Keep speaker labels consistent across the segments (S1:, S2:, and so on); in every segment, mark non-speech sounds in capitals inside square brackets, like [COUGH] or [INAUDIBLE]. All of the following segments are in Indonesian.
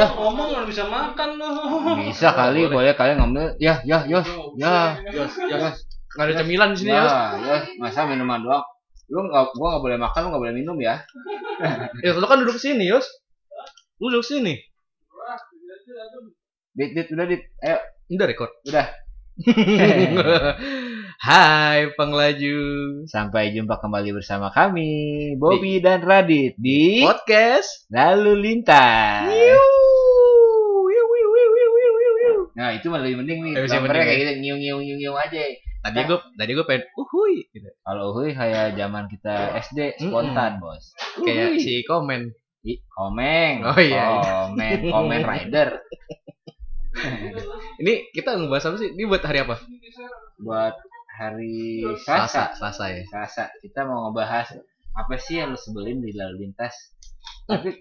S1: Ya.
S2: ngomong nggak bisa makan loh.
S1: Bisa kali boleh kalian ngambil. Ya, ya, Yos. Ya.
S2: Yos,
S1: Ya,
S2: Yos. Nggak ada cemilan di sini
S1: ya,
S2: Yos.
S1: Yos. Masa minuman doang. Lu nggak, gua nggak boleh makan, lu nggak boleh minum ya.
S2: Ya [LAUGHS] lu kan duduk sini Yos. Lu duduk sini.
S1: Dit, dit, udah dit. Ayo,
S2: Udah record.
S1: udah. [LAUGHS]
S2: Hai penglaju
S1: Sampai jumpa kembali bersama kami, Bobby dan Radit di
S2: podcast.
S1: Lalu Lintas.
S2: Wiu,
S1: Nah, itu lebih mending nih. Gambarnya
S2: mending
S1: kayak gitu, nyiu nyiu nyiu nyiu aja.
S2: Tadi gue tadi gue pengen uhui gitu.
S1: Kalau uhuy kayak zaman kita SD spontan, Bos.
S2: Kayak
S1: Uhuy.
S2: si komen.
S1: I, komeng.
S2: Oh, iya.
S1: Komen, komen rider. [LAUGHS]
S2: Ini kita ngebahas apa sih? Ini buat hari apa?
S1: Buat hari
S2: Selasa,
S1: Selasa.
S2: Ya.
S1: Selasa. Kita mau ngebahas apa sih yang lu sebelin di lalu lintas. Tapi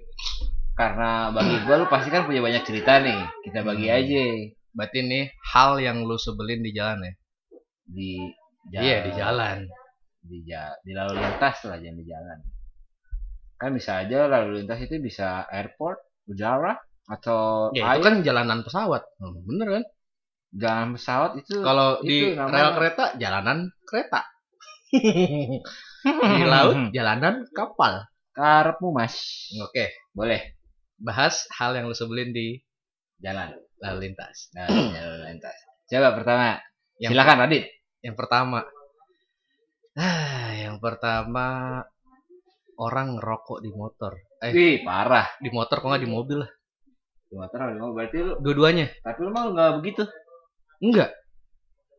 S1: karena bagi gua lu pasti kan punya banyak cerita nih. Kita bagi
S2: Hmm.
S1: aja
S2: Berarti nih hal yang lu sebelin di jalan ya?
S1: di
S2: Iya di jalan.
S1: Di, ja- di lalu lintas lah jangan di jalan. Kan bisa aja lalu lintas itu bisa airport, udara atau
S2: Ya itu
S1: air.
S2: kan jalanan pesawat. Hmm, Bener kan?
S1: Jalan pesawat itu
S2: Kalau
S1: itu
S2: di
S1: namanya-
S2: rel kereta jalanan kereta. [LAUGHS] di laut jalanan kapal.
S1: karepmu mas.
S2: Oke,
S1: Boleh
S2: bahas hal yang lu sebelin di
S1: jalan.
S2: Lalu lintas.
S1: Nah, [CLEARS THROAT] jalan lintas. Coba pertama.
S2: Yang
S1: Silakan Radit.
S2: Yang pertama. Ah, yang pertama orang ngerokok di motor. Eh,
S1: Wih, parah.
S2: di motor kok nggak di mobil lah.
S1: Di motor ada mau berarti lu
S2: Dua-duanya.
S1: tapi lu mah nggak begitu.
S2: Enggak.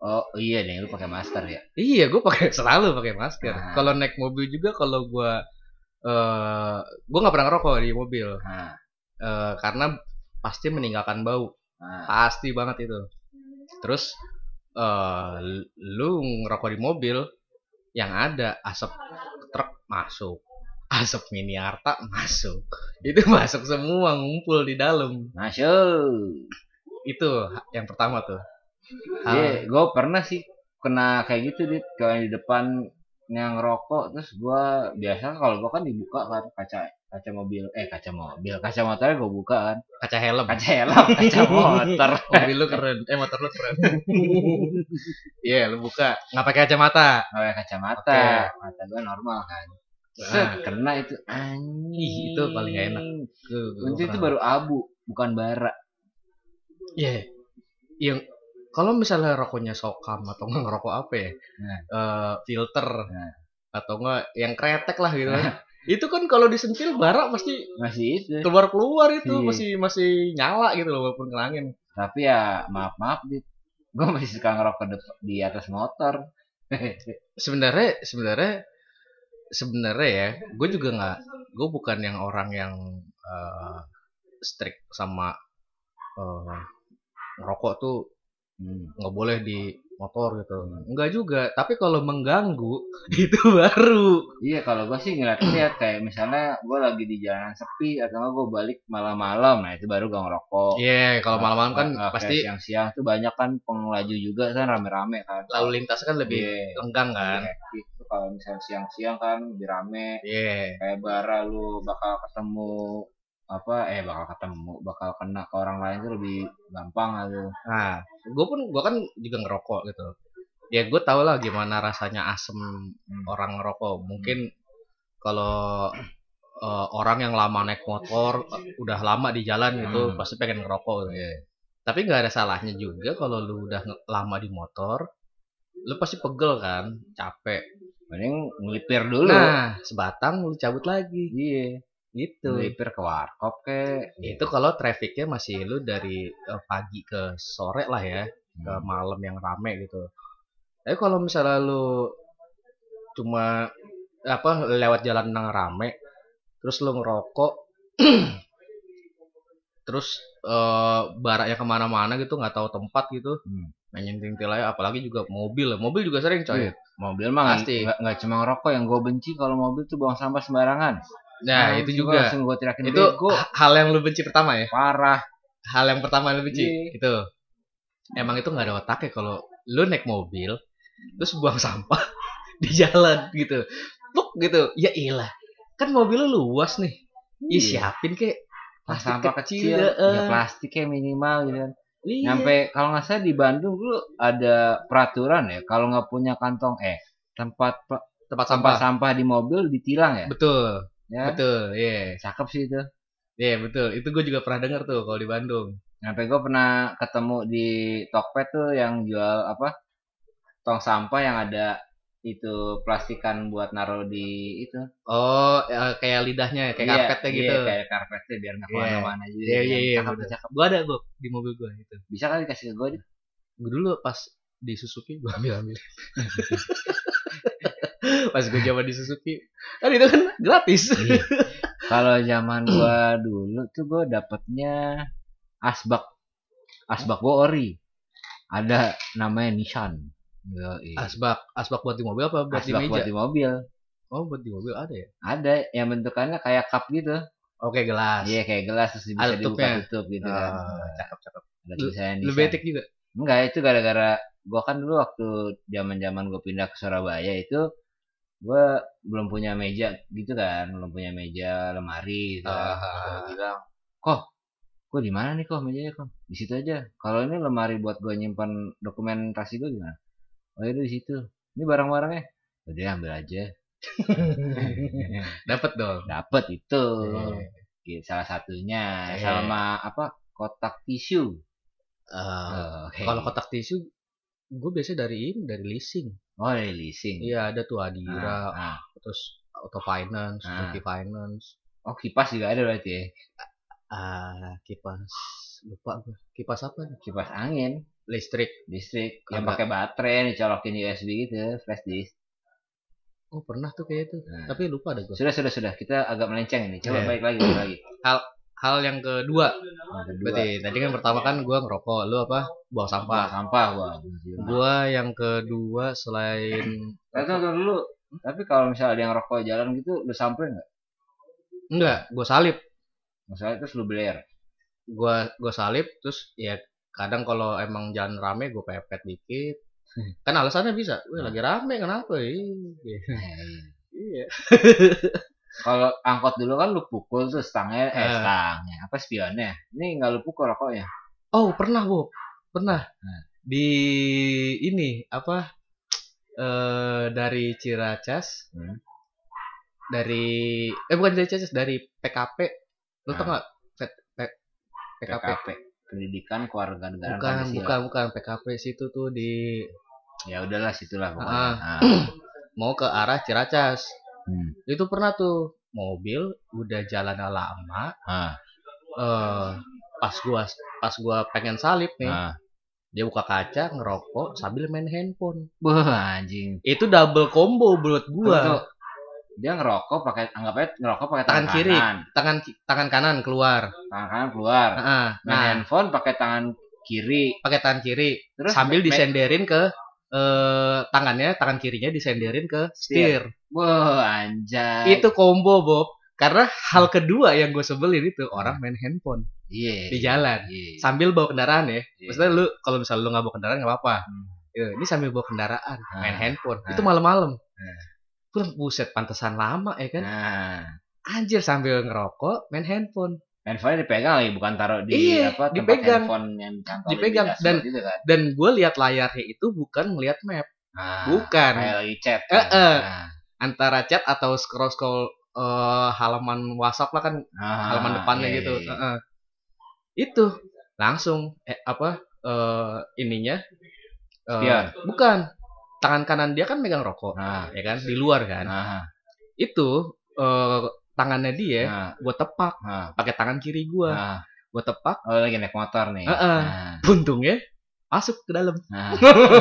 S1: Oh, iya nih lu pakai masker ya.
S2: Iya, gue pakai [LAUGHS] selalu pakai masker.
S1: Nah.
S2: Kalau naik mobil juga kalau gua eh gua nggak pernah ngerokok di mobil.
S1: Nah,
S2: Eh, karena pasti meninggalkan bau.
S1: Nah.
S2: Pasti banget itu. Terus eh lu ngerokok di mobil yang ada asap truk masuk. Asap mini harta masuk. Itu masuk semua ngumpul di dalam.
S1: Masuk.
S2: Itu yang pertama tuh.
S1: Iya, gue pernah sih kena kayak gitu dit kayak di depan yang ngerokok terus gua biasa kalau gua kan dibuka kan kaca kaca mobil eh kaca mobil kaca motornya gua buka kan
S2: kaca helm.
S1: kaca helm [LAUGHS] kaca motor
S2: Mobil lu keren. Eh motor lu keren. [LAUGHS] Iya, lu buka. Nggak pakai kacamata.
S1: pakai kacamata
S2: Oke.
S1: mata gua normal kan
S2: Nah,
S1: kena itu anjing
S2: itu paling gak enak.
S1: Untung itu baru abu bukan bara
S2: Iya. Yang kalau misalnya rokoknya sokam atau nggak ngerokok apa ya?
S1: Nah.
S2: Eh, filter
S1: Nah.
S2: atau enggak yang kretek lah gitu kan. Itu kan kalau disentil bara pasti
S1: masih itu
S2: keluar-keluar itu
S1: Iya.
S2: masih masih nyala gitu loh walaupun kena angin.
S1: tapi ya maaf maaf dit gue masih suka ngerokok di atas motor [LAUGHS]
S2: Sebenarnya sebenarnya sebenarnya ya, gue juga nggak gue bukan yang orang yang eh, strict sama eh, ngerokok tuh
S1: Hmm.
S2: nggak boleh di motor gitu. Enggak juga, tapi kalau mengganggu [LAUGHS] itu baru.
S1: Iya kalau gue sih ngeliat-liat kayak misalnya gue lagi di jalanan sepi atau gue balik malam-malam, nah itu baru gue ngerokok.
S2: Iya, kalau malam-malam kan
S1: kayak
S2: pasti
S1: siang-siang tuh banyak kan pengelaju juga kan rame-rame kan.
S2: lalu lintas kan lebih
S1: Iya,
S2: lenggang kan.
S1: hektik tuh kalau misalnya siang-siang kan lebih rame.
S2: Iya.
S1: Kayak bara lu bakal ketemu apa eh bakal ketemu bakal kena ke orang lain tuh lebih gampang gitu.
S2: Nah, gue pun gue kan juga ngerokok gitu. Ya gue tau lah gimana rasanya asem
S1: Hmm.
S2: orang ngerokok. Mungkin kalau eh, orang yang lama naik motor, udah lama di jalan gitu,
S1: Hmm.
S2: pasti pengen ngerokok. Gitu. Tapi nggak ada salahnya juga kalau lu udah lama di motor, lu pasti pegel kan, capek.
S1: Mending ngelipir dulu.
S2: Nah, sebatang lu cabut lagi.
S1: iya.
S2: Gitu.
S1: Ngelipir ke warkop ke.
S2: Itu kalau trafficnya masih lu dari eh, pagi ke sore lah ya. ke malam yang rame gitu. Tapi kalau misalnya lu cuma apa lewat jalan yang rame, terus lu ngerokok, [CLEARS THROAT] terus eh baraknya ke mana-mana gitu nggak tahu tempat gitu,
S1: Hmm.
S2: aja. Apalagi juga mobil, mobil juga sering coy.
S1: Iya. Mobil mah
S2: Pasti.
S1: nggak cuma ngerokok yang gue benci kalau mobil tuh buang sampah sembarangan.
S2: Nah itu juga,
S1: langsung gue
S2: itu
S1: bego.
S2: ha- hal yang lu benci pertama ya.
S1: parah.
S2: Hal yang pertama yang lu benci
S1: Iya.
S2: itu. Emang itu nggak ada otaknya kalau lu naik mobil, terus buang sampah [LAUGHS] di jalan gitu. Buk gitu. Ya iyalah. Kan mobil lu luas nih. Ih
S1: Iya.
S2: siapin kek.
S1: Plastik
S2: Sampah
S1: kecil,
S2: kecil,
S1: ya plastiknya minimal gitu kan.
S2: Iya.
S1: Nyampe kalau nggak salah di Bandung dulu ada peraturan ya, kalau nggak punya kantong eh tempat
S2: tempat
S1: sampah
S2: sampah.
S1: sampah di mobil ditilang ya.
S2: Betul.
S1: Ya,
S2: Betul, iya.
S1: cakep sih itu.
S2: Iya, betul. Itu gue juga pernah dengar tuh kalau di Bandung.
S1: Sampai gue pernah ketemu di Tokped tuh yang jual apa tong sampah yang ada itu plastikan buat naruh di itu
S2: Oh, ya, kayak lidahnya, kayak
S1: Iya,
S2: karpetnya
S1: iya,
S2: gitu.
S1: kayak karpetnya biar nggak
S2: Iya.
S1: ke mana-mana gitu
S2: Iya, iya, iya.
S1: cakep cakep
S2: Gua ada gua di mobil gua itu.
S1: bisa kali kasih ke gue
S2: Gue dulu pas di Suzuki gua ambil ambil. [LAUGHS] [LAUGHS] pas gue coba di Suzuki, kan itu kan gratis.
S1: Iya. [LAUGHS] kalau zaman gua dulu tuh gue dapetnya asbak asbak gue ori ada namanya Nissan Yoi.
S2: Asbak, asbak buat di mobil apa buat di
S1: asbak
S2: meja?
S1: buat di mobil
S2: Oh, buat di mobil ada ya?
S1: ada yang bentukannya kayak cup gitu
S2: Oke, gelas.
S1: iya kayak gelas terus bisa
S2: Ada
S1: dibuka
S2: tutupnya.
S1: tutup gitu kan
S2: Ah, cakep cakep.
S1: ada Nissan.
S2: betik juga.
S1: Enggak, itu gara-gara gua kan dulu waktu zaman-zaman gue pindah ke Surabaya itu gua belum punya meja gitu kan, belum punya meja lemari gitu kan.
S2: Ah.
S1: Terus gua bilang, "Kok, gua di mana nih kok mejanya kok?" Di situ aja. Kalau ini lemari buat gua nyimpan dokumentasi gua gimana? Oh, itu di situ. Ini barang-barangnya. Udah ambil aja. [LAUGHS]
S2: Dapat dong.
S1: Dapat itu. Gitu, salah satunya
S2: Iya.
S1: sama apa? Kotak tisu.
S2: Eh,
S1: Oh, oke.
S2: Kalau kotak tisu, gue biasanya dari ini, dari leasing.
S1: oh, dari leasing.
S2: Iya, ada tuh Adira,
S1: Ah, ah.
S2: terus Auto Finance,
S1: Ah.
S2: Finance,
S1: Oh, kipas juga ada berarti ya.
S2: ah kipas lupa gue. Kipas apa nih?
S1: kipas angin
S2: Listrik.
S1: listrik yang pakai baterai nih colokin USB gitu flash disk
S2: Oh, pernah tuh kayak itu.
S1: Nah.
S2: Tapi lupa deh gue.
S1: sudah sudah sudah kita agak melenceng ini coba
S2: Iya.
S1: balik lagi balik lagi
S2: Hal yang kedua,
S1: yang kedua
S2: berarti tadi kan pertama kan gue ngerokok, lu apa? Buang
S1: sampah
S2: sampah.
S1: sampah gua
S2: Gua yang kedua selain
S1: dulu tapi kalau misalnya ada yang rokok jalan gitu lu samperin nggak
S2: enggak, gue salib.
S1: masalah terus lu beler
S2: Gua gua salib terus ya kadang kalau emang jalan rame gue pepet dikit. [LAUGHS] Kan alasannya bisa, wih lagi rame kenapa? Ih, Iya. [LAUGHS]
S1: kalau angkot dulu kan lu pukul tuh stangnya eh
S2: Eh.
S1: stangnya apa spionnya ini nggak lu pukul rokoknya
S2: Oh pernah bu, pernah
S1: Nah.
S2: di ini apa eh dari Ciracas,
S1: Hmm.
S2: dari eh bukan dari Ciracas dari PKP, lu tau
S1: Nah.
S2: nggak PKP?
S1: PKP pendidikan keluarga negara
S2: Bukan, bukan, bukan PKP situ tuh di
S1: ya udahlah situlah pokoknya
S2: Ah.
S1: Ah. [CLEARS THROAT]
S2: mau ke arah Ciracas.
S1: Hmm.
S2: Itu pernah tuh mobil udah jalan lama,
S1: Ah.
S2: eh pas gua pas gua pengen salip nih,
S1: Ah.
S2: dia buka kaca ngerokok sambil main handphone.
S1: Wah, anjing
S2: Itu double combo buat gua.
S1: Tuh. dia ngerokok pakai anggap aja ngerokok pakai
S2: Tangan
S1: tangan,
S2: kiri.
S1: kanan.
S2: Tangan tangan kanan keluar.
S1: tangan kanan keluar
S2: Heeh.
S1: main
S2: Nah,
S1: handphone pakai tangan kiri
S2: pakai tangan kiri
S1: terus
S2: sambil disenderin ke eh tangannya, tangan kirinya disenderin ke setir.
S1: wah anjay
S2: Itu combo, Bob. Karena hal kedua yang gue sebelin itu orang main handphone
S1: iya
S2: di jalan
S1: iya.
S2: sambil bawa kendaraan ya.
S1: Iya.
S2: Maksudnya lu kalau misalnya lu nggak bawa kendaraan nggak apa-apa.
S1: Hmm.
S2: Ya, ini sambil bawa kendaraan, main
S1: Ah.
S2: handphone.
S1: Ah.
S2: Itu malam-malam.
S1: Ah.
S2: Bilang, buset pantesan lama ya kan.
S1: nah
S2: Anjir sambil ngerokok main handphone.
S1: Handphone dipegang lagi bukan taruh di
S2: Iya,
S1: apa tempat
S2: dipegang.
S1: handphone yang cantolin
S2: Dipegang. Dan-
S1: gitu kan
S2: Dan gue lihat layarnya itu bukan ngeliat map,
S1: nah,
S2: bukan
S1: kayak lagi chat
S2: Eh, eh.
S1: Nah,
S2: antara chat atau scroll scroll halaman WhatsApp lah kan
S1: ah,
S2: halaman depannya
S1: iya,
S2: gitu.
S1: iya.
S2: Heeh. Itu langsung eh, apa eh, ininya eh,
S1: Spion.
S2: bukan tangan kanan dia kan megang rokok
S1: nah
S2: ya kan di luar kan
S1: nah
S2: itu eh, tangannya dia
S1: nah,
S2: gue tepak.
S1: Nah,
S2: pakai tangan kiri gue
S1: nah.
S2: gue tepak.
S1: Oh lagi naik motor nih.
S2: Heeh.
S1: nah,
S2: untungnya masuk ke dalam.
S1: Nah.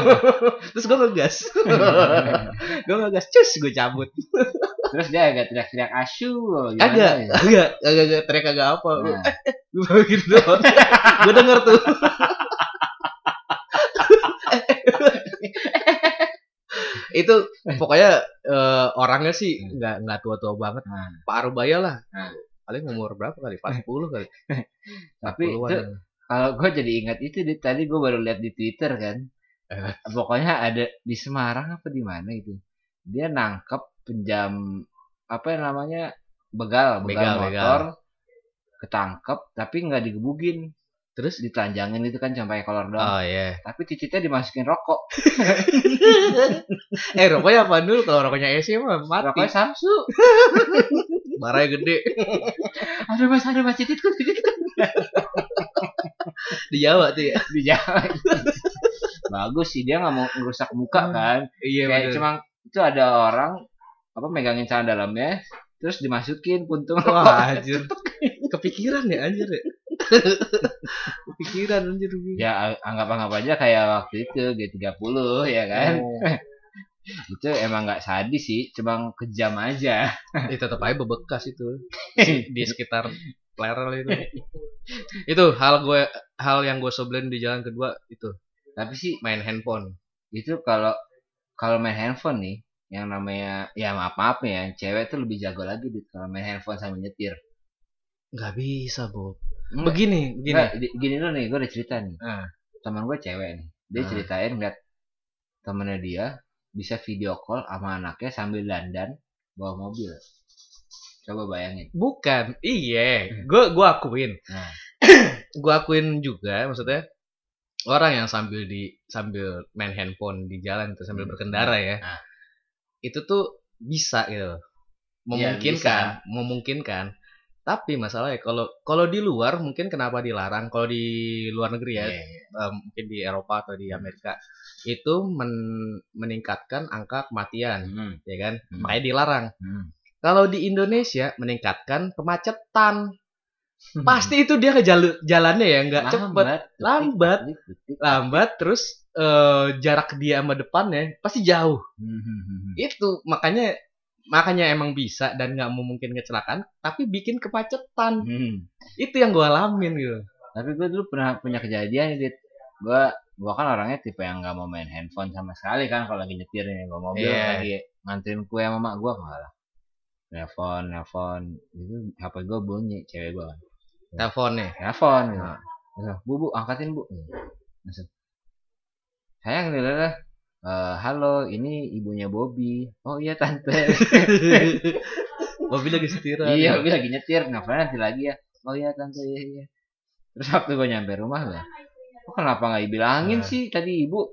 S1: [LAUGHS]
S2: terus gue ngegas. [LAUGHS] Gue ngegas cus gue cabut.
S1: Terus dia agak teriak-teriak asu gimana
S2: agak.
S1: ya?
S2: agak agak agak teriak agak apa
S1: Nah.
S2: gue gitu [LAUGHS] gue denger tuh itu pokoknya eh, orangnya sih nggak nggak tua-tua banget.
S1: Nah,
S2: Pak Arubaya lah.
S1: Nah.
S2: paling umur berapa kali? 40 kali. [LAUGHS]
S1: Tapi
S2: 40-an.
S1: itu kalau gue jadi ingat itu di, tadi gue baru lihat di Twitter kan.
S2: Eh.
S1: pokoknya ada di Semarang apa di mana itu dia nangkep penjam apa yang namanya begal begal,
S2: Begal, begal.
S1: motor ketangkep tapi nggak digebugin terus ditelanjangin itu kan sampai kolor doang
S2: Oh iya.
S1: tapi cicitnya dimasukin rokok [LAUGHS]
S2: eh rokoknya apa dulu? Kalau rokoknya Esi mah mati.
S1: rokoknya Samsu
S2: Baranya [LAUGHS] gede.
S1: aduh mas aduh mas cicitku cicitku
S2: Di Jawa tuh ya.
S1: di Jawa bagus sih dia nggak mau ngerusak muka kan
S2: Iya
S1: kayak
S2: bener.
S1: cuma itu ada orang apa megangin celana dalamnya terus dimasukin puntung
S2: Wah anjir. [LAUGHS] Kepikiran ya anjir ya. [LAUGHS] Kepikiran anjir.
S1: ya anggap-anggap aja kayak waktu itu G30 ya kan
S2: Oh. [LAUGHS]
S1: itu emang nggak sadis sih cuma kejam aja
S2: Eh, tetap aja bebekas itu [LAUGHS] di sekitar lerel itu. itu hal gue hal yang gue sebelin di jalan kedua itu
S1: tapi sih
S2: main handphone.
S1: itu kalau kalau main handphone nih yang namanya ya maaf maaf ya cewek tuh lebih jago lagi dit kalau main handphone sambil nyetir
S2: Nggak bisa, Bob. Begini, begini.
S1: di- gini dulu nih gue udah cerita nih
S2: Ah.
S1: teman gue cewek nih dia
S2: Ah.
S1: ceritain ngeliat temennya dia bisa video call sama anaknya sambil dandan bawa mobil coba bayangin
S2: Bukan, iya. Gue gua akuin.
S1: nah [CLEARS THROAT]
S2: Gua akuin juga maksudnya orang yang sambil di sambil main handphone di jalan itu sambil
S1: Hmm.
S2: berkendara ya.
S1: Ah.
S2: Itu tuh bisa gitu.
S1: Iya,
S2: Memungkinkan, memungkinkan. Tapi masalahnya kalau kalau di luar mungkin kenapa dilarang? Kalau di luar negeri ya,
S1: iya, iya.
S2: eh, mungkin di Eropa atau di Amerika itu men- meningkatkan angka kematian,
S1: Hmm,
S2: ya kan?
S1: Hmm.
S2: Makanya dilarang.
S1: hmm.
S2: Kalau di Indonesia meningkatkan kemacetan. Pasti itu dia ke jalur jalannya ya nggak cepet,
S1: lambat detik,
S2: Lambat.
S1: detik, detik.
S2: lambat terus eh, jarak dia sama depannya pasti jauh.
S1: Hmm, hmm, hmm, hmm.
S2: Itu makanya makanya emang bisa dan nggak mungkin kecelakaan, tapi bikin kemacetan.
S1: Hmm.
S2: Itu yang gue alamin gitu.
S1: Tapi gue dulu pernah punya kejadian dit. Gue gue kan orangnya tipe yang nggak mau main handphone sama sekali kan kalau lagi nyetir nih bawa mobil
S2: Iya.
S1: lagi nganterin kue sama mak gue malah nelfon nelfon itu HP gue bunyi cewek gue kan
S2: Telepon nih.
S1: nelfon gitu. Bu bu angkatin bu langsung sayang nih lah halo ini ibunya Bobby oh iya tante [LAUGHS]
S2: Mobil lagi setiran.
S1: iya Bobby lagi nyetir nelfon nanti lagi ya oh iya tante iya iya terus waktu gue nyampe rumah lah kok kenapa nggak dibilangin
S2: Nah.
S1: sih tadi ibu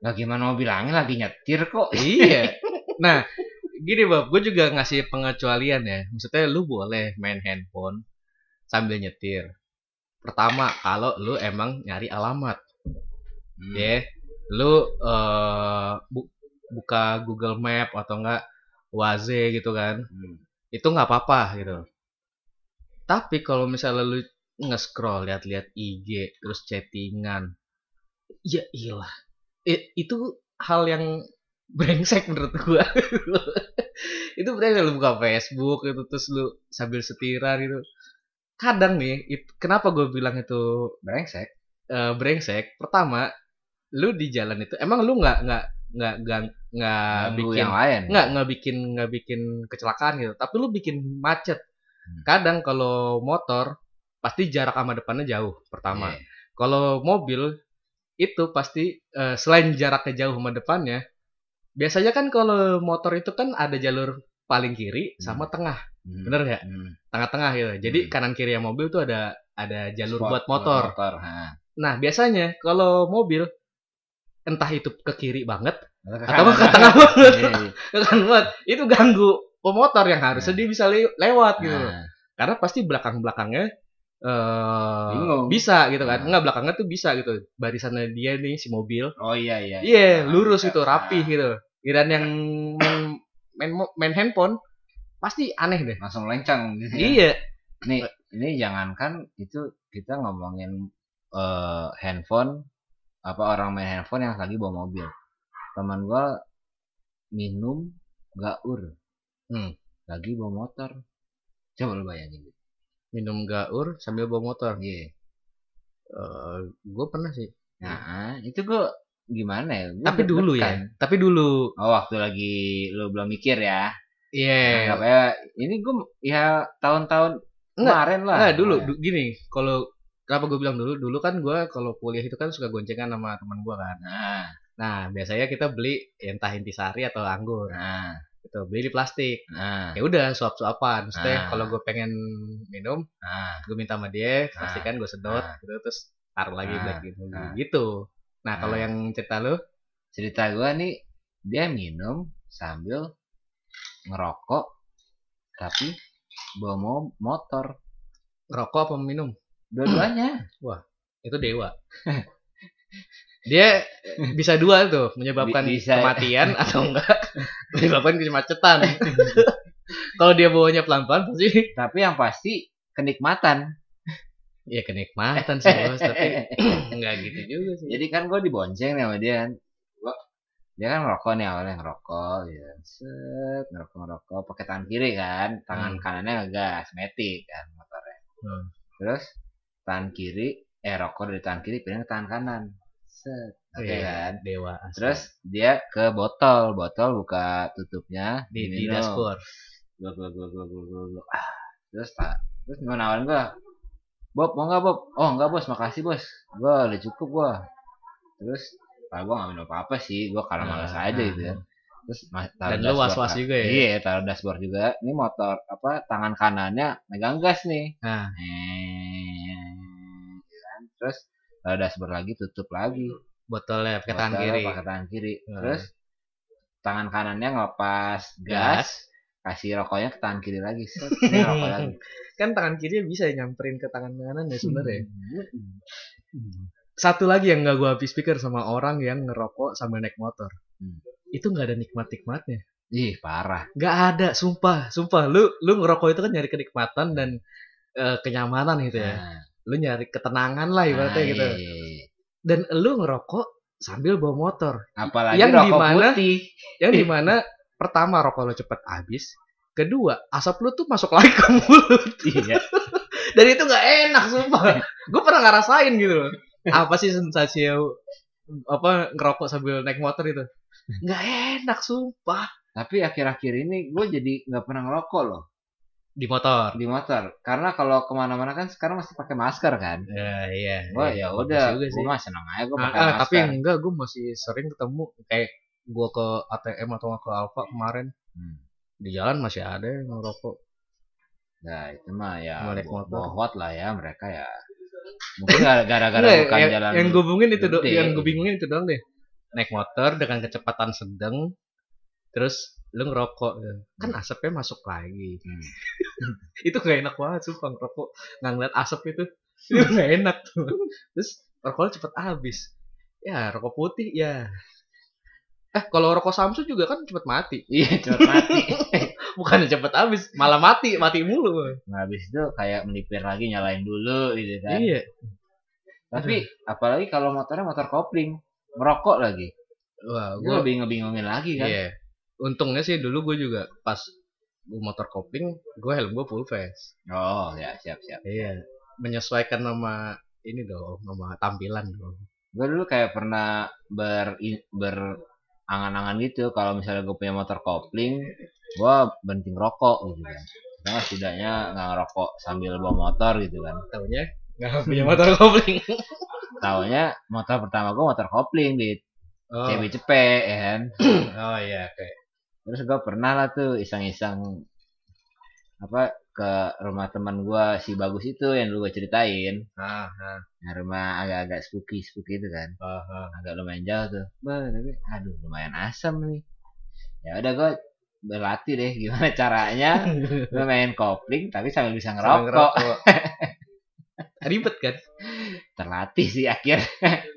S1: Lah gimana mau bilangin lagi nyetir kok [LAUGHS]
S2: iya. Nah, gini Bob, gue juga ngasih pengecualian ya. Maksudnya lu boleh main handphone sambil nyetir. Pertama, kalau lu emang nyari alamat,
S1: Hmm.
S2: ya. Lu eh, bu- buka Google Map atau enggak Waze gitu kan.
S1: Hmm.
S2: Itu nggak apa-apa gitu. Tapi kalau misalnya lu nge-scroll lihat-lihat IG terus chattingan, ya ilah. I- itu hal yang [LAUGHS] brengsek menurut gua. [LAUGHS] itu brengsek lu buka Facebook itu terus lu sambil setiran gitu. Kadang nih, it- kenapa gue bilang itu
S1: brengsek
S2: eh, brengsek? Pertama, lu di jalan itu emang lu nggak nggak nggak nggak nggak bikin
S1: yang lain
S2: nggak nggak bikin nggak bikin kecelakaan gitu tapi lu bikin macet
S1: Hmm.
S2: kadang kalau motor pasti jarak sama depannya jauh pertama
S1: Iya.
S2: kalau mobil itu pasti eh, selain jaraknya jauh sama depannya biasanya kan kalau motor itu kan ada jalur paling kiri sama tengah
S1: Hmm.
S2: bener nggak
S1: Hmm.
S2: tengah-tengah gitu jadi
S1: Hmm.
S2: kanan kiri yang mobil tuh ada ada jalur
S1: Spot
S2: buat motor
S1: motor ha.
S2: nah biasanya kalau mobil entah itu ke kiri banget
S1: Atau
S2: atau ke tengah banget.
S1: Iya, iya. [LAUGHS]
S2: ke kanan banget. Itu ganggu pemotor yang harusnya dia bisa le- lewat gitu
S1: Nah,
S2: karena pasti belakang belakangnya eh
S1: Bingung.
S2: bisa gitu kan.
S1: Nah.
S2: nggak belakangnya tuh bisa gitu. Barisannya dia nih si mobil.
S1: Oh iya iya
S2: iya.
S1: Nah,
S2: lurus
S1: bisa.
S2: itu rapi gitu. Dan yang main main, main handphone pasti aneh deh.
S1: Langsung lencang gitu ya.
S2: iya.
S1: Nih, ini jangankan itu kita ngomongin eh, handphone apa orang main handphone yang lagi bawa mobil. Teman gua minum gaur.
S2: Hmm.
S1: Lagi bawa motor. Coba lu bayangin.
S2: minum gaur sambil bawa motor
S1: Iya.
S2: gue pernah sih
S1: Nah, itu gua gimana ya? Gua
S2: tapi dulu ya tapi dulu
S1: Oh, waktu lagi lu belum mikir ya.
S2: iya
S1: Anggap ya, ini gua ya tahun-tahun kemarin lah.
S2: Nah dulu du- gini, kalau kenapa gue bilang dulu, dulu kan gue kalau kuliah itu kan suka goncengan sama teman gue kan.
S1: Nah,
S2: Nah biasanya kita beli entah intisari atau anggur.
S1: nah.
S2: gitu beli di plastik
S1: Nah,
S2: ya udah suap suapan maksudnya
S1: Ah.
S2: kalau gue pengen minum
S1: nah,
S2: gue minta sama dia
S1: Ah.
S2: pastikan gue sedot
S1: Ah.
S2: gitu terus taruh lagi
S1: Ah.
S2: black gitu
S1: Ah.
S2: gitu nah kalau
S1: Ah.
S2: yang cerita lu
S1: cerita gua nih dia minum sambil ngerokok tapi bawa mo- motor
S2: rokok apa minum
S1: dua-duanya. [CLEARS THROAT]
S2: Itu dewa. [LAUGHS] Dia bisa dua tuh menyebabkan
S1: Bi- bisa.
S2: kematian [LAUGHS] atau enggak. [LAUGHS] Menyebabkan kemacetan. Kalau dia bawanya pelan-pelan pasti
S1: tapi yang pasti kenikmatan.
S2: Ya kenikmatan sih bos tapi enggak gitu juga sih.
S1: Jadi kan gue dibonceng nih sama dia kan. Gua, dia kan ngerokok nih awalnya ngerokok ya set ngerokok ngerokok pakai tangan kiri kan. Tangan
S2: Hmm.
S1: kanannya ngegas metik kan motornya.
S2: Hmm.
S1: terus tangan kiri eh rokok dari tangan kiri pindah ke tangan kanan. Set. Oke
S2: Iya,
S1: kan?
S2: dewa asli.
S1: terus dia ke botol. Botol buka tutupnya.
S2: Di, di dashboard
S1: Gluk, gluk, gluk, gluk, gluk, gluk, gluk. Ah, terus tak terus gimana nawarin gua Bob mau nggak Bob? Oh nggak bos. Makasih bos. Gua udah cukup gua. Terus ah, gua nggak minum apa apa sih. Gua karena malas
S2: Ah,
S1: aja gitu ya. terus ma- taruh
S2: Dan lu was-was
S1: kan.
S2: juga ya?
S1: iya taruh dashboard juga. Ini motor apa tangan kanannya megang gas nih.
S2: Nah
S1: Eh? Terus taruh dashboard lagi tutup lagi.
S2: Botolnya pakai tangan kiri.
S1: pakai tangan kiri.
S2: Hmm.
S1: terus tangan kanannya ngelepas gas. kasih rokoknya ke tangan kiri lagi. Set [LAUGHS] ini rokok lagi. [LAUGHS]
S2: Kan tangan kiri bisa nyamperin ke tangan kanan ya sebenarnya.
S1: Hmm.
S2: satu lagi yang nggak gua habis pikir sama orang yang ngerokok sambil naik motor.
S1: Hmm.
S2: itu nggak ada nikmat nikmatnya
S1: ih parah.
S2: Nggak ada sumpah sumpah. Lu lu ngerokok itu kan nyari kenikmatan dan eh, kenyamanan gitu ya.
S1: Nah,
S2: lu nyari ketenangan lah ibaratnya gitu.
S1: Iya, iya, iya.
S2: dan lu ngerokok sambil bawa motor.
S1: Apalagi
S2: Yang
S1: rokok
S2: dimana-
S1: putih. [LAUGHS]
S2: yang di mana pertama rokok lu cepet habis kedua asap lu tuh masuk lagi ke mulut. [LAUGHS]
S1: Iya. [LAUGHS]
S2: Dan itu nggak enak sumpah. Gue pernah ngerasain gitu loh. Apa sih sensasi apa ngerokok sambil naik motor itu? Nggak enak sumpah.
S1: Tapi akhir-akhir ini gue jadi nggak pernah ngerokok loh
S2: di motor.
S1: Di motor. Karena kalau ke mana-mana kan sekarang masih pakai masker kan?
S2: Ya iya.
S1: Gue
S2: iya,
S1: ya
S2: bagus
S1: udah. gue
S2: sih.
S1: mah seneng aja gue
S2: Ah,
S1: pakai
S2: ah,
S1: masker
S2: tapi enggak gue masih sering ketemu kayak gue ke ATM atau ke Alfa kemarin.
S1: Hmm.
S2: di jalan masih ada yang ngerokok.
S1: Nah itu mah ya bohot lah ya mereka ya. Mungkin gara- [LAUGHS] gara-gara bukan
S2: yang,
S1: jalan
S2: yang gue bingungin itu do-
S1: gede.
S2: yang gue bingungin itu doang deh. Naik motor dengan kecepatan sedang terus lu ngerokok. Kan asapnya masuk lagi.
S1: Hmm. [LAUGHS]
S2: itu gak enak banget sumpah ngerokok. Nggak ngeliat asap itu. [LAUGHS] Itu gak enak. Tuh [LAUGHS] terus rokoknya cepet habis. Ya rokok putih ya. Eh kalau rokok Samsu juga kan cepet mati.
S1: Iya cepet mati.
S2: bukan cepet habis malah mati mati mulu.
S1: Nah, habis itu kayak melipir lagi nyalain dulu gitu kan.
S2: iya.
S1: Tapi apalagi kalau motornya motor kopling, merokok lagi.
S2: wah
S1: gue lebih ngebingungin lagi kan.
S2: iya. Untungnya sih dulu gue juga pas gue motor kopling gue helm gue full face
S1: Oh ya siap siap.
S2: iya menyesuaikan sama ini dong sama tampilan dong
S1: Gue dulu kayak pernah ber berangan-angan gitu kalau misalnya gue punya motor kopling, gue berhenti ngerokok gitu kan. Karena setidaknya nggak ngerokok sambil bawa motor gitu kan.
S2: tahunya nggak punya motor kopling [LAUGHS]
S1: Taunya motor pertama gue motor kopling di
S2: oh,
S1: CB cepet ya kan.
S2: oh iya kayak
S1: Terus gue pernah lah tuh iseng-iseng apa ke rumah teman gue si bagus itu yang dulu gue ceritain.
S2: ah ah
S1: rumah agak-agak spooky spooky itu kan.
S2: ah, ah.
S1: Agak lumayan jauh tuh. Bah, tapi aduh lumayan asam nih. Ya udah gue berlatih deh gimana [LAUGHS] caranya gue main kopling tapi sambil bisa
S2: Sambil
S1: ngerokok. [LAUGHS]
S2: ribet kan
S1: Terlatih sih akhir.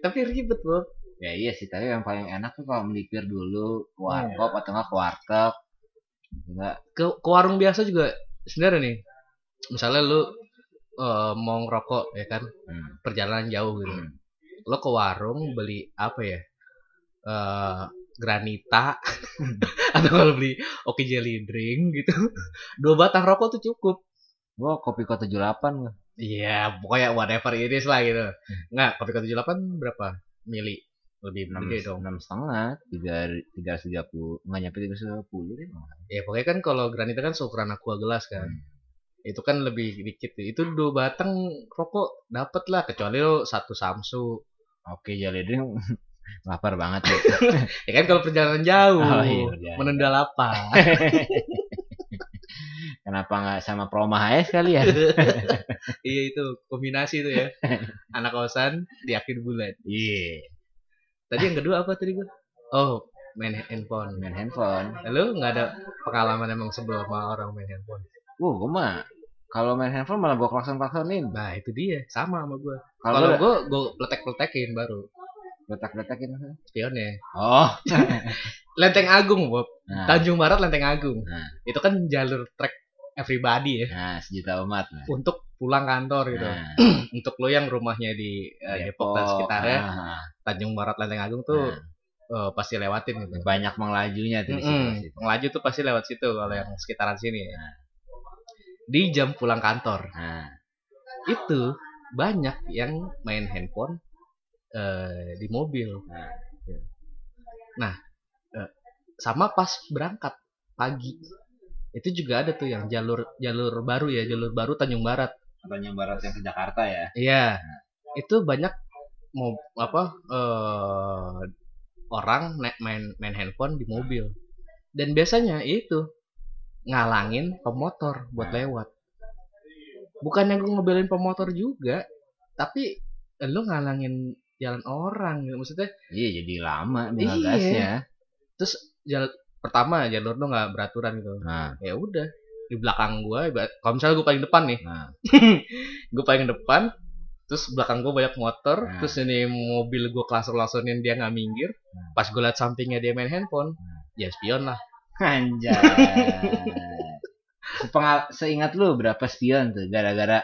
S2: tapi ribet loh
S1: Ya iya sih, tapi yang paling enak tuh kalau melipir dulu ke warkop atau enggak ke warteg. Enggak.
S2: ke, ke warung biasa juga sebenarnya nih. Misalnya lu eh, mau ngerokok ya kan?
S1: Hmm.
S2: perjalanan jauh gitu.
S1: Hmm.
S2: lo ke warung beli apa ya? Eh granita. [LAUGHS] Atau kalau beli oke jelly drink gitu. Dua batang rokok tuh cukup.
S1: Gua kopi ko 78 gua.
S2: iya pokoknya whatever it is lah gitu. Nggak kopi kopi 78 berapa? Mili lebih
S1: enam
S2: gede dong
S1: enam setengah tiga tiga ratus tiga puluh nggak nyampe tiga ratus puluh deh
S2: ya pokoknya kan kalau granita kan seukuran aqua gelas kan
S1: Hmm.
S2: itu kan lebih dikit tuh. itu dua batang rokok dapet lah kecuali lo satu samsu
S1: oke jadi drink [LAUGHS] Lapar banget tuh. [LAUGHS]
S2: Ya kan kalau perjalanan jauh,
S1: Oh, iya, perjalanan
S2: menunda lapar. [LAUGHS]
S1: Kenapa nggak sama Proma aja sekali ya?
S2: iya itu kombinasi itu ya. Anak kosan di akhir bulan.
S1: Iya.
S2: Tadi yang kedua apa tadi gua? Oh, main handphone.
S1: Main handphone.
S2: Lu nggak ada pengalaman emang sebelum sama orang main handphone?
S1: Uh, gue mah kalau main handphone malah gue klakson klaksonin.
S2: Nah itu dia, sama sama gua.
S1: Kalau gua
S2: gua letek-letekin baru
S1: letak-letakin.
S2: spionnya.
S1: Oh. [LAUGHS]
S2: Lenteng Agung, Bob.
S1: Nah,
S2: Tanjung Barat Lenteng Agung.
S1: Nah.
S2: Itu kan jalur trek everybody ya
S1: nah sejuta umat. Nah.
S2: untuk pulang kantor gitu.
S1: Nah, [CLEARS THROAT]
S2: Untuk lo yang rumahnya di eh, Depok dan sekitarnya,
S1: ah,
S2: Tanjung Barat Lenteng Agung tuh
S1: nah,
S2: eh, pasti lewatin gitu.
S1: banyak menglajunya tuh di
S2: Mm-mm.
S1: situ.
S2: Pengelaju tuh pasti lewat situ kalau yang sekitaran sini. ya. Di jam pulang kantor
S1: Nah,
S2: itu banyak yang main handphone eh, di mobil.
S1: Nah.
S2: Nah, eh, sama pas berangkat pagi itu juga ada tuh yang jalur jalur baru ya jalur baru Tanjung Barat.
S1: Tanjung Barat yang ke Jakarta ya.
S2: Iya, itu banyak mau apa eh, orang naik main main handphone di mobil dan biasanya itu ngalangin pemotor buat
S1: Nah.
S2: lewat. Bukannya gue ngebelain pemotor juga, tapi lu ngalangin jalan orang gitu. Maksudnya
S1: Iya jadi lama nih
S2: Iya. terus jalan pertama jalur lu nggak beraturan gitu.
S1: Nah,
S2: Ya udah di belakang gua ibarat- kalau misalnya gue paling depan nih
S1: nah, [LAUGHS]
S2: gue paling depan terus belakang gue banyak motor
S1: Nah.
S2: terus ini mobil gue kelasor lasonin dia nggak minggir
S1: Nah.
S2: pas gue liat sampingnya dia main handphone
S1: Nah.
S2: ya spion lah
S1: anjay. [LAUGHS] Sepengal, seingat lu berapa spion tuh gara-gara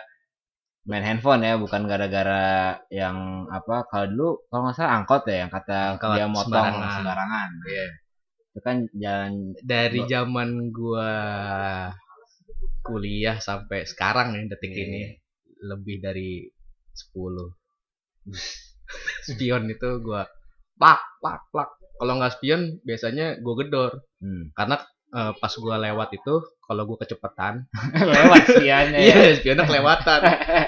S1: main handphone ya, bukan gara-gara yang apa? Kalau dulu kalau nggak salah angkot ya yang kata
S2: Angkot,
S1: dia motong
S2: sembarangan.
S1: sembarangan.
S2: Iya.
S1: Itu kan jalan
S2: dari zaman gua kuliah sampai sekarang nih detik
S1: Iya.
S2: ini. lebih dari 10 [LAUGHS] spion itu gua plak plak plak. Kalau nggak spion biasanya gua gedor.
S1: Hmm.
S2: karena eh, pas gua lewat itu kalau gua kecepatan. [LAUGHS]
S1: Lewat spionnya ya.
S2: iya spionnya kelewatan.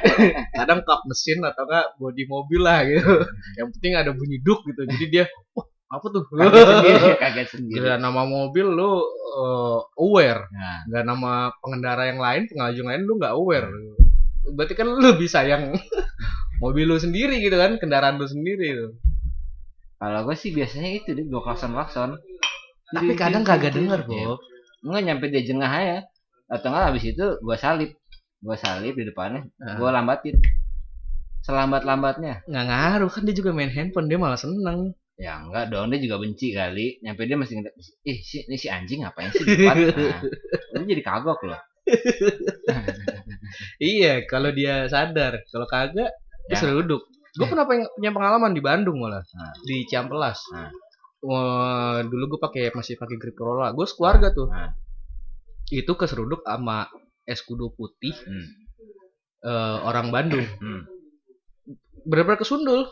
S2: [LAUGHS] Kadang kap mesin atau enggak bodi mobil lah gitu. Yang penting ada bunyi duk gitu. Jadi dia wah apa tuh
S1: Kaget [LAUGHS] sendiri, kaget sendiri.
S2: Gila, nama mobil lu eh, aware
S1: Nah,
S2: nggak nama pengendara yang lain pengelaju yang lain lu nggak aware berarti kan lu bisa yang [LAUGHS] mobil lu sendiri gitu kan kendaraan lu sendiri gitu
S1: kalau gue sih biasanya itu deh, gue klakson klakson.
S2: tapi kadang kagak denger Bob
S1: Enggak nyampe dia jengah aja. Atau enggak habis itu gue salip. Gue salip di depannya,
S2: Ah.
S1: gue lambatin. Selambat-lambatnya.
S2: nggak ngaruh kan dia juga main handphone dia malah seneng
S1: Ya enggak dong, dia juga benci kali. Nyampe dia masih ngeliat, ih si, ini si anjing ngapain sih di depan? [LAUGHS] Nah, dia jadi kagok loh. [LAUGHS]
S2: iya kalau dia sadar kalau kagak dia
S1: Ya.
S2: seruduk gue pernah peng- punya pengalaman di Bandung malah
S1: Nah.
S2: di Ciampelas
S1: Nah.
S2: Wah, dulu gue pakai masih pakai grip Corolla gue sekeluarga tuh
S1: Nah.
S2: itu keseruduk sama es kudu putih
S1: Hmm.
S2: eh, orang Bandung
S1: Hmm.
S2: bener-bener kesundul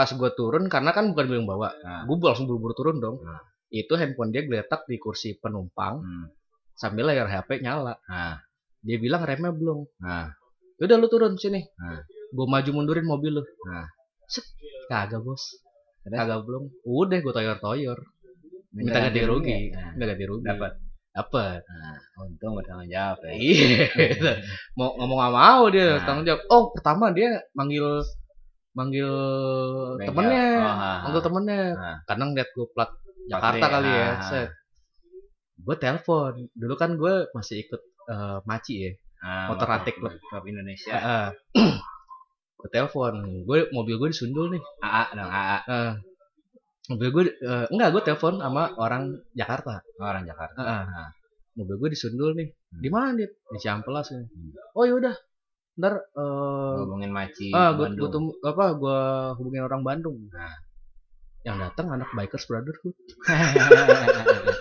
S2: pas gue turun karena kan bukan gue yang bawa
S1: Nah.
S2: gue langsung buru-buru turun dong
S1: Nah.
S2: itu handphone dia geletak di kursi penumpang
S1: Hmm.
S2: sambil layar HP nyala
S1: Nah.
S2: dia bilang remnya belum
S1: Nah.
S2: udah lu turun sini
S1: Nah.
S2: gue maju mundurin mobil lu
S1: Nah.
S2: Set. kagak bos kagak belum udah gue toyor toyor minta ganti rugi
S1: Nah.
S2: minta ganti rugi
S1: Dapat.
S2: dapat
S1: Nah, untung bertanggung jawab ya.
S2: iya [LAUGHS] mau ngomong gak mau dia
S1: Nah.
S2: tanggung jawab oh pertama dia manggil manggil
S1: Bengkel.
S2: temennya
S1: Oh,
S2: manggil temennya
S1: Nah.
S2: karena ngeliat gue plat Jakarta kali ya
S1: ah.
S2: set gue telepon dulu kan gue masih ikut eh, maci ya
S1: Nah,
S2: Motor rantik
S1: klub, klub Indonesia. [CLEARS THROAT]
S2: gue telepon gue mobil gue disundul nih
S1: AA dong, AA
S2: Eh, mobil gue eh, enggak gue telepon sama orang Jakarta
S1: orang Jakarta.
S2: Heeh.
S1: Nah.
S2: mobil gue disundul nih
S1: Hmm.
S2: di mana dia di Ciampelas nih
S1: Hmm.
S2: oh yaudah ntar eh
S1: Ngomongin maci
S2: ah gue
S1: Bandung.
S2: apa gue hubungin orang Bandung
S1: Nah.
S2: yang datang anak bikers brotherhood [LAUGHS]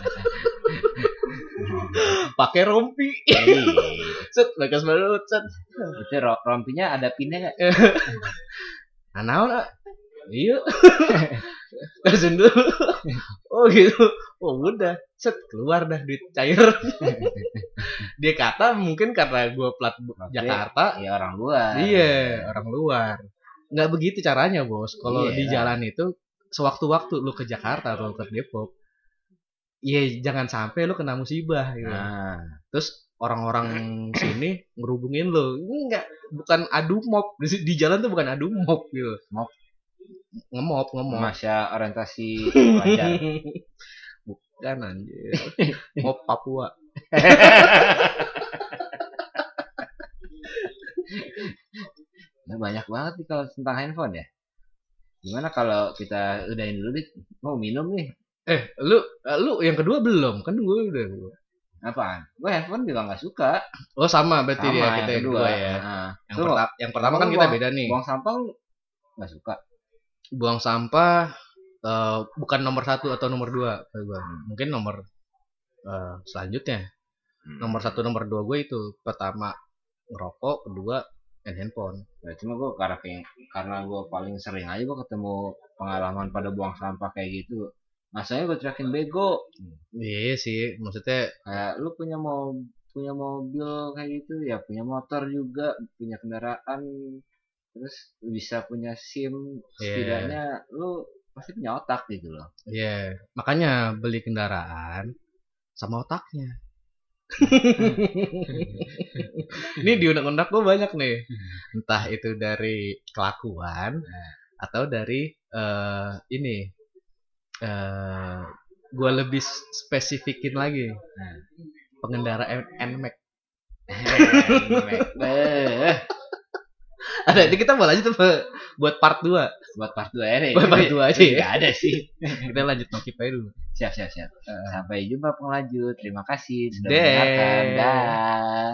S2: pakai rompi
S1: Iya. [LAUGHS]
S2: set bikers brotherhood set
S1: Itu ro- rompinya ada pinnya nggak? [LAUGHS]
S2: nah naon, iya kesundul oh gitu oh udah set keluar dah duit cair [LAUGHS] dia kata mungkin karena gue plat. Jakarta
S1: Iya orang luar.
S2: iya orang luar nggak begitu caranya bos kalau
S1: Iya.
S2: di jalan itu sewaktu-waktu lu ke Jakarta atau ke Depok, Iya jangan sampai lu kena musibah gitu.
S1: Nah,
S2: Terus orang-orang sini ngerubungin lu. Enggak, bukan adu mob. Di, di jalan tuh bukan adu mob gitu.
S1: Mob.
S2: Ngemop, ngemop.
S1: masa orientasi [LAUGHS] pelajar.
S2: Bukan anjir. mob Papua.
S1: Nah, banyak banget nih kalau tentang handphone ya. Gimana kalau kita udahin dulu nih? Mau minum nih?
S2: Eh, lu lu yang kedua belum? Kan gue udah.
S1: Apaan? Gue handphone juga nggak suka.
S2: Oh sama berarti
S1: Sama
S2: dia kita yang
S1: kedua.
S2: kedua ya.
S1: Nah,
S2: Yang, perta- yang pertama kan kita
S1: buang-
S2: beda nih.
S1: buang sampah nggak suka.
S2: Buang sampah eh, bukan nomor satu atau nomor dua kata gua. Mungkin nomor eh, selanjutnya. Nomor satu, nomor dua gue itu pertama ngerokok, kedua main handphone.
S1: Ya, cuma gue karena karena gue paling sering aja gue ketemu pengalaman pada buang sampah kayak gitu. Masanya gue teriakin bego.
S2: Iya sih, maksudnya
S1: Kayak lu punya mau punya mobil kayak gitu ya punya motor juga punya kendaraan terus bisa punya SIM
S2: Iya.
S1: setidaknya lu pasti punya otak gitu loh
S2: ya makanya beli kendaraan sama otaknya. [LAUGHS] Ini di undang-undang gue banyak nih. Entah itu dari kelakuan atau dari eh ini eh gue lebih spesifikin lagi. Pengendara N- NMAX. Ada ini kita mau lanjut apa? buat part 2.
S1: buat part 2 ya nih
S2: Buat part dua aja ya?
S1: Nggak ada sih [LAUGHS]
S2: Kita lanjut nokip aja dulu.
S1: siap siap siap sampai jumpa pengelanjut terima kasih sudah mendengarkan dah